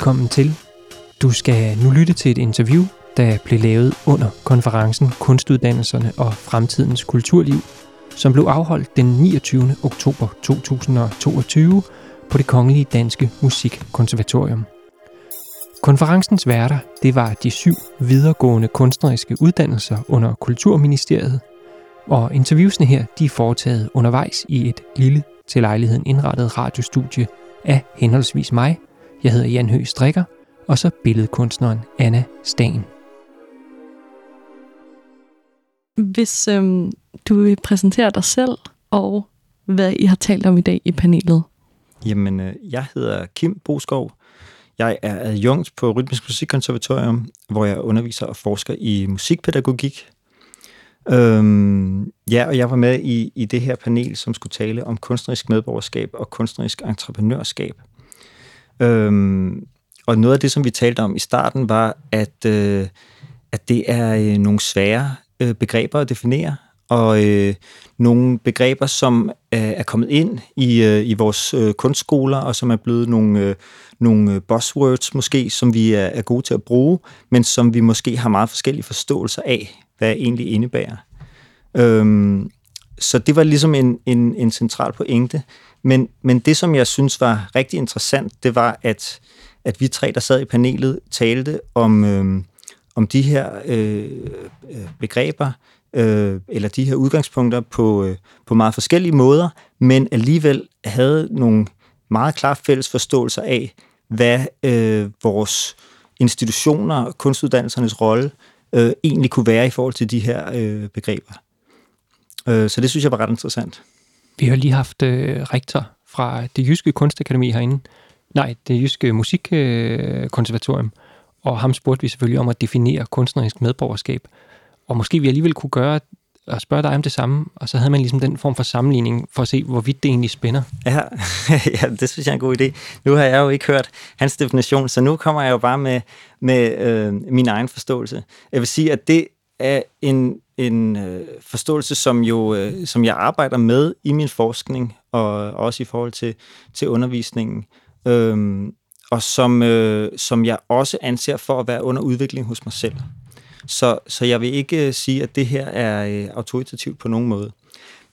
Velkommen til. Du skal nu lytte til et interview, der blev lavet under konferencen Kunstuddannelserne og Fremtidens Kulturliv, som blev afholdt den 29. oktober 2022 på det Kongelige Danske Musikkonservatorium. Konferencens værter, det var de syv videregående kunstneriske uddannelser under Kulturministeriet, og interviewsene her, de er foretaget undervejs i et lille til lejligheden indrettet radiostudie af henholdsvis mig, jeg hedder Jan Høgh Strikker, og så billedkunstneren Anna Stagen. Hvis øhm, du vil præsentere dig selv og hvad I har talt om i dag i panelet. Jamen, øh, jeg hedder Kim Boskov. Jeg er adjunkt på Rytmisk Musikkonservatorium, hvor jeg underviser og forsker i musikpædagogik. Øhm, ja, og jeg var med i, i det her panel, som skulle tale om kunstnerisk medborgerskab og kunstnerisk entreprenørskab. Øhm, og noget af det, som vi talte om i starten, var, at, øh, at det er øh, nogle svære øh, begreber at definere, og øh, nogle begreber, som øh, er kommet ind i, øh, i vores øh, kunstskoler, og som er blevet nogle, øh, nogle øh, buzzwords måske, som vi er, er gode til at bruge, men som vi måske har meget forskellige forståelser af, hvad det egentlig indebærer. Øhm, så det var ligesom en, en, en central pointe. Men, men det, som jeg synes var rigtig interessant, det var, at, at vi tre, der sad i panelet, talte om, øh, om de her øh, øh, begreber, øh, eller de her udgangspunkter på, øh, på meget forskellige måder, men alligevel havde nogle meget klare fælles forståelser af, hvad øh, vores institutioner, kunstuddannelsernes rolle, øh, egentlig kunne være i forhold til de her øh, begreber. Øh, så det synes jeg var ret interessant. Vi har lige haft øh, rektor fra det jyske kunstakademi herinde, nej, det jyske musikkonservatorium, øh, og ham spurgte vi selvfølgelig om at definere kunstnerisk medborgerskab. Og måske vi alligevel kunne gøre og spørge dig om det samme, og så havde man ligesom den form for sammenligning for at se, hvorvidt det egentlig spænder. Ja, ja det synes jeg er en god idé. Nu har jeg jo ikke hørt hans definition, så nu kommer jeg jo bare med, med øh, min egen forståelse. Jeg vil sige, at det er en, en øh, forståelse, som jo øh, som jeg arbejder med i min forskning, og også i forhold til, til undervisningen. Øh, og som, øh, som jeg også anser for at være under udvikling hos mig selv. Så, så jeg vil ikke øh, sige, at det her er øh, autoritativt på nogen måde.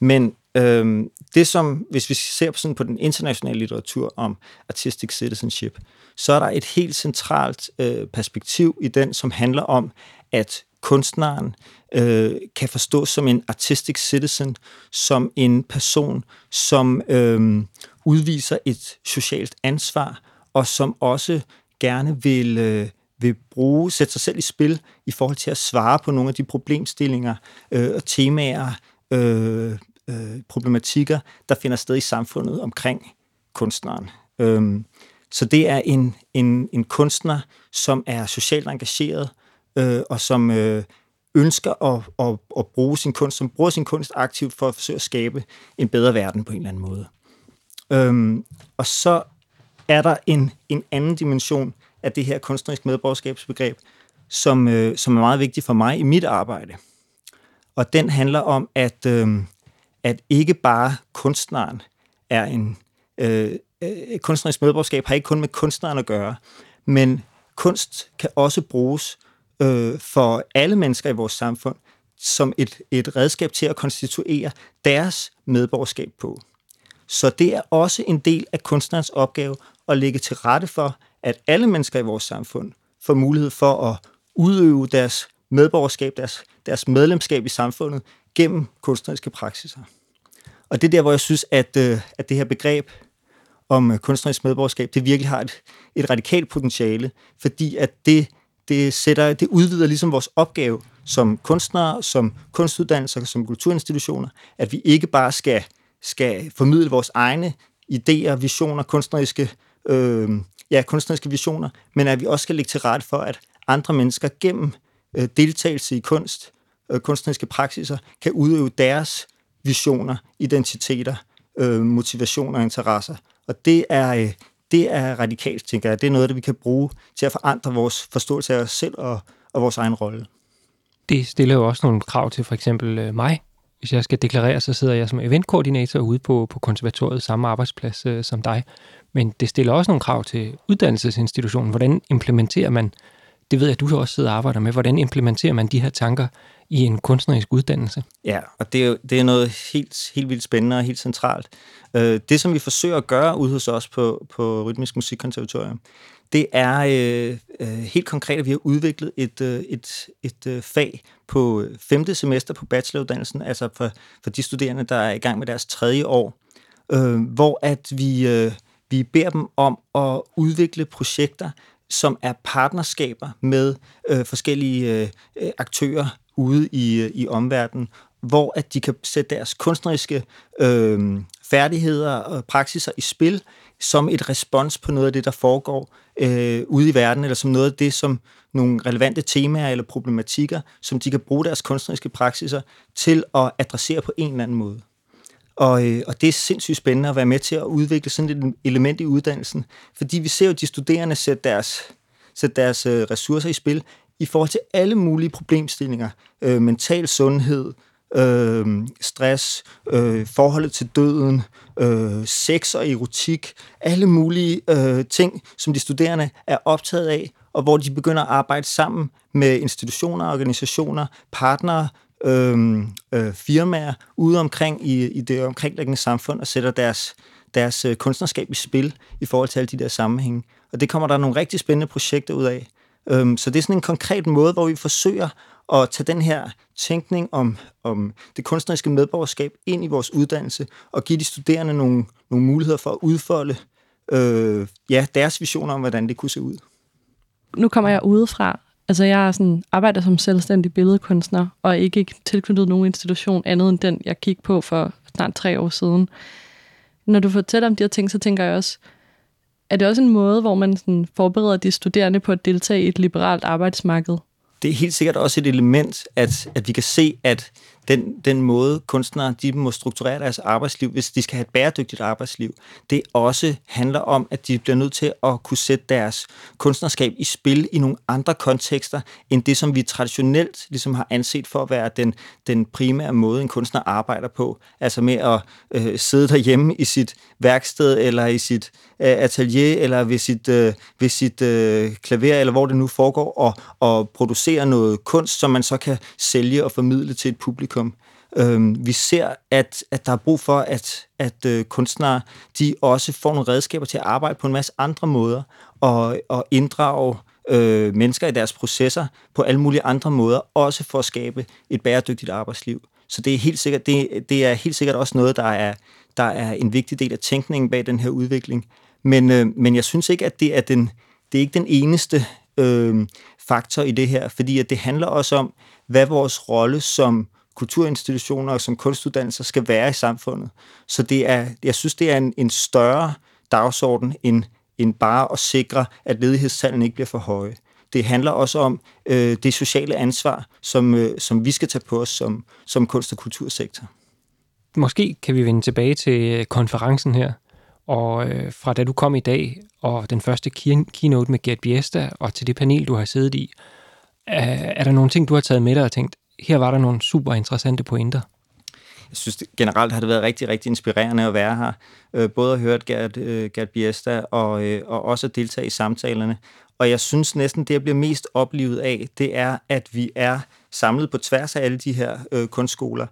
Men øh, det som, hvis vi ser på, sådan på den internationale litteratur om artistic citizenship, så er der et helt centralt øh, perspektiv i den, som handler om, at kunstneren øh, kan forstås som en artistic citizen, som en person, som øh, udviser et socialt ansvar, og som også gerne vil, øh, vil bruge, sætte sig selv i spil i forhold til at svare på nogle af de problemstillinger øh, og temaer, øh, øh, problematikker, der finder sted i samfundet omkring kunstneren. Øh, så det er en, en, en kunstner, som er socialt engageret, øh, øh, og som øh, ønsker at, at, at bruge sin kunst, som bruger sin kunst aktivt for at forsøge at skabe en bedre verden på en eller anden måde. Øhm, og så er der en, en anden dimension af det her kunstnerisk medborgerskabsbegreb, som, øh, som er meget vigtig for mig i mit arbejde. Og den handler om, at, øh, at ikke bare kunstneren er en... Øh, øh, kunstnerisk medborgerskab har ikke kun med kunstneren at gøre, men kunst kan også bruges øh, for alle mennesker i vores samfund som et, et redskab til at konstituere deres medborgerskab på. Så det er også en del af kunstnerens opgave at lægge til rette for, at alle mennesker i vores samfund får mulighed for at udøve deres medborgerskab, deres, deres medlemskab i samfundet gennem kunstneriske praksiser. Og det er der, hvor jeg synes, at, øh, at det her begreb om øh, kunstnerisk medborgerskab, det virkelig har et, et radikalt potentiale, fordi at det det, sætter, det udvider ligesom vores opgave som kunstnere, som kunstuddannelser, som kulturinstitutioner, at vi ikke bare skal, skal formidle vores egne idéer, visioner, kunstneriske, øh, ja, kunstneriske visioner, men at vi også skal lægge til rette for, at andre mennesker gennem øh, deltagelse i kunst, øh, kunstneriske praksiser, kan udøve deres visioner, identiteter, øh, motivationer og interesser. Og det er, øh, det er radikalt, tænker jeg. Det er noget, der vi kan bruge til at forandre vores forståelse af os selv og, og vores egen rolle. Det stiller jo også nogle krav til for eksempel øh, mig. Hvis jeg skal deklarere, så sidder jeg som eventkoordinator ude på, på konservatoriet, samme arbejdsplads øh, som dig. Men det stiller også nogle krav til uddannelsesinstitutionen. Hvordan implementerer man, det ved jeg, du også sidder og arbejder med, hvordan implementerer man de her tanker i en kunstnerisk uddannelse? Ja, og det er, det er noget helt, helt vildt spændende og helt centralt. Øh, det, som vi forsøger at gøre ude hos os på, på Rytmisk Musikkonservatorium, det er øh, øh, helt konkret, at vi har udviklet et, øh, et, et øh, fag på femte semester på bacheloruddannelsen, altså for, for de studerende, der er i gang med deres tredje år, øh, hvor at vi, øh, vi beder dem om at udvikle projekter, som er partnerskaber med øh, forskellige øh, aktører ude i, i omverdenen, hvor at de kan sætte deres kunstneriske øh, færdigheder og praksiser i spil som et respons på noget af det, der foregår øh, ude i verden, eller som noget af det, som nogle relevante temaer eller problematikker, som de kan bruge deres kunstneriske praksiser til at adressere på en eller anden måde. Og, øh, og det er sindssygt spændende at være med til at udvikle sådan et element i uddannelsen, fordi vi ser jo de studerende sætte deres, sætte deres øh, ressourcer i spil i forhold til alle mulige problemstillinger. Øh, mental sundhed, øh, stress, øh, forholdet til døden, øh, sex og erotik, alle mulige øh, ting, som de studerende er optaget af, og hvor de begynder at arbejde sammen med institutioner, organisationer, partnere, øh, øh, firmaer ude omkring i, i det omkringliggende samfund og sætter deres, deres øh, kunstnerskab i spil i forhold til alle de der sammenhænge. Og det kommer der nogle rigtig spændende projekter ud af. Øhm, så det er sådan en konkret måde, hvor vi forsøger at tage den her tænkning om, om det kunstneriske medborgerskab ind i vores uddannelse og give de studerende nogle, nogle muligheder for at udfolde øh, ja, deres visioner om, hvordan det kunne se ud. Nu kommer jeg udefra. Altså jeg er sådan, arbejder som selvstændig billedkunstner og ikke tilknyttet nogen institution andet end den, jeg kiggede på for snart tre år siden. Når du fortæller om de her ting, så tænker jeg også, er det også en måde, hvor man sådan forbereder de studerende på at deltage i et liberalt arbejdsmarked? det er helt sikkert også et element, at, at vi kan se, at den, den måde kunstnere de må strukturere deres arbejdsliv, hvis de skal have et bæredygtigt arbejdsliv, det også handler om, at de bliver nødt til at kunne sætte deres kunstnerskab i spil i nogle andre kontekster, end det, som vi traditionelt ligesom har anset for at være den, den primære måde, en kunstner arbejder på. Altså med at øh, sidde derhjemme i sit værksted, eller i sit øh, atelier, eller ved sit, øh, ved sit øh, klaver, eller hvor det nu foregår, og, og producere noget kunst, som man så kan sælge og formidle til et publikum publikum. Øhm, vi ser, at, at der er brug for, at, at øh, kunstnere de også får nogle redskaber til at arbejde på en masse andre måder og, og inddrage øh, mennesker i deres processer på alle mulige andre måder, også for at skabe et bæredygtigt arbejdsliv. Så det er helt sikkert, det, det er helt sikkert også noget, der er, der er en vigtig del af tænkningen bag den her udvikling. Men, øh, men jeg synes ikke, at det er den, det er ikke den eneste øh, faktor i det her, fordi at det handler også om, hvad vores rolle som kulturinstitutioner og som kunstuddannelser skal være i samfundet. Så det er, jeg synes, det er en, en større dagsorden end, end bare at sikre, at ledighedstallene ikke bliver for høje. Det handler også om øh, det sociale ansvar, som, øh, som vi skal tage på os som, som kunst- og kultursektor. Måske kan vi vende tilbage til øh, konferencen her, og øh, fra da du kom i dag, og den første keynote med Gert Biesta, og til det panel, du har siddet i, er, er der nogle ting, du har taget med dig og tænkt, her var der nogle super interessante pointer. Jeg synes det, generelt har det været rigtig, rigtig inspirerende at være her. Øh, både at høre Gert, øh, Gert Biesta og, øh, og også at deltage i samtalerne. Og jeg synes næsten, det jeg bliver mest oplevet af, det er, at vi er samlet på tværs af alle de her øh, kunstskoler.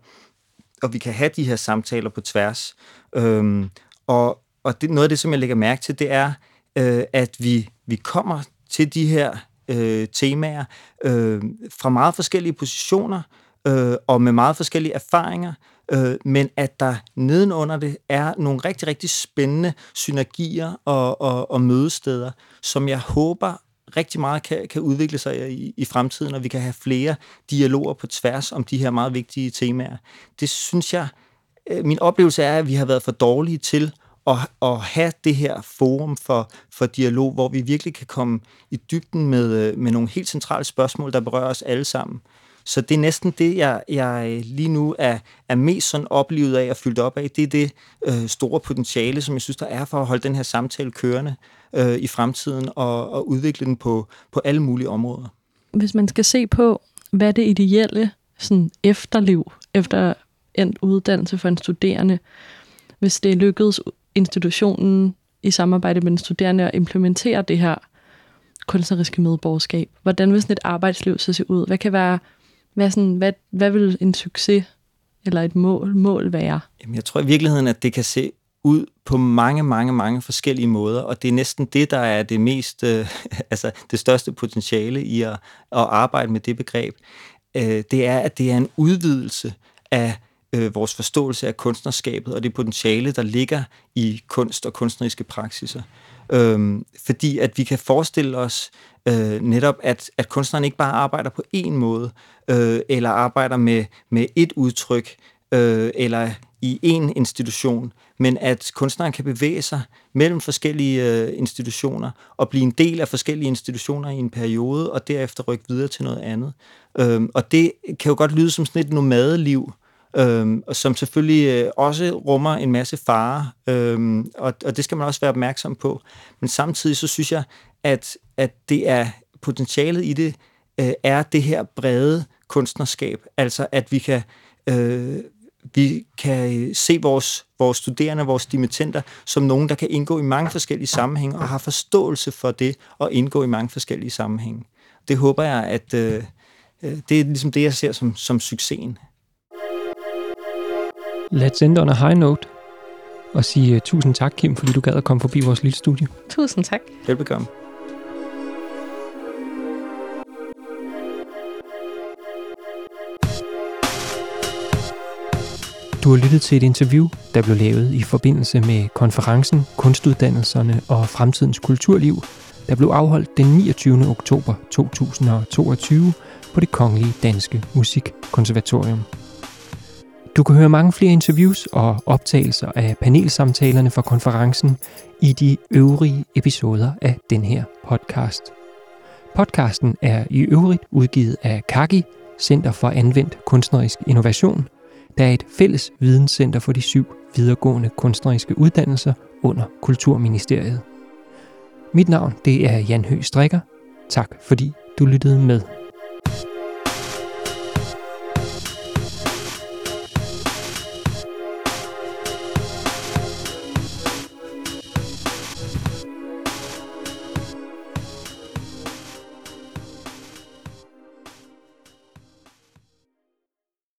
Og vi kan have de her samtaler på tværs. Øhm, og og det, noget af det, som jeg lægger mærke til, det er, øh, at vi, vi kommer til de her øh, temaer øh, fra meget forskellige positioner øh, og med meget forskellige erfaringer, øh, men at der nedenunder det er nogle rigtig, rigtig spændende synergier og, og, og mødesteder, som jeg håber rigtig meget kan, kan udvikle sig i, i fremtiden, og vi kan have flere dialoger på tværs om de her meget vigtige temaer. Det synes jeg, øh, min oplevelse er, at vi har været for dårlige til at, at have det her forum for, for dialog, hvor vi virkelig kan komme i dybden med, øh, med nogle helt centrale spørgsmål, der berører os alle sammen. Så det er næsten det, jeg, jeg øh, lige nu er, er mest sådan oplevet af og fyldt op af. Det er det øh, store potentiale, som jeg synes, der er for at holde den her samtale kørende øh, i fremtiden og, og udvikle den på, på alle mulige områder. Hvis man skal se på, hvad det ideelle sådan efterliv efter en uddannelse for en studerende, hvis det lykkedes institutionen i samarbejde med den studerende at implementere det her kunstneriske medborgerskab? Hvordan vil sådan et arbejdsliv så se ud? Hvad kan være, hvad, sådan, hvad, hvad vil en succes eller et mål, mål være? Jamen, jeg tror i virkeligheden, at det kan se ud på mange, mange, mange forskellige måder, og det er næsten det, der er det mest, øh, altså det største potentiale i at, at arbejde med det begreb. Øh, det er, at det er en udvidelse af øh, vores forståelse af kunstnerskabet og det potentiale, der ligger i kunst og kunstneriske praksiser. Øhm, fordi at vi kan forestille os øh, netop, at, at kunstneren ikke bare arbejder på én måde, øh, eller arbejder med, med et udtryk, øh, eller i en institution, men at kunstneren kan bevæge sig mellem forskellige øh, institutioner og blive en del af forskellige institutioner i en periode, og derefter rykke videre til noget andet. Øhm, og det kan jo godt lyde som sådan et nomadeliv, øhm, som selvfølgelig øh, også rummer en masse farer, øhm, og, og det skal man også være opmærksom på. Men samtidig så synes jeg, at, at det er potentialet i det, øh, er det her brede kunstnerskab, altså at vi kan øh, vi kan øh, se vores, vores studerende, vores dimittenter, som nogen, der kan indgå i mange forskellige sammenhænge, og har forståelse for det, og indgå i mange forskellige sammenhænge. Det håber jeg, at øh, øh det er ligesom det, jeg ser som, som succesen. Let's end on a high note og sige uh, tusind tak, Kim, fordi du gad at komme forbi vores lille studie. Tusind tak. Velbekomme. Du har lyttet til et interview, der blev lavet i forbindelse med konferencen Kunstuddannelserne og Fremtidens Kulturliv, der blev afholdt den 29. oktober 2022 på det Kongelige Danske Musikkonservatorium. Du kan høre mange flere interviews og optagelser af panelsamtalerne fra konferencen i de øvrige episoder af den her podcast. Podcasten er i øvrigt udgivet af Kagi, Center for Anvendt Kunstnerisk Innovation, der er et fælles videnscenter for de syv videregående kunstneriske uddannelser under Kulturministeriet. Mit navn det er Jan Høgh Strikker. Tak fordi du lyttede med.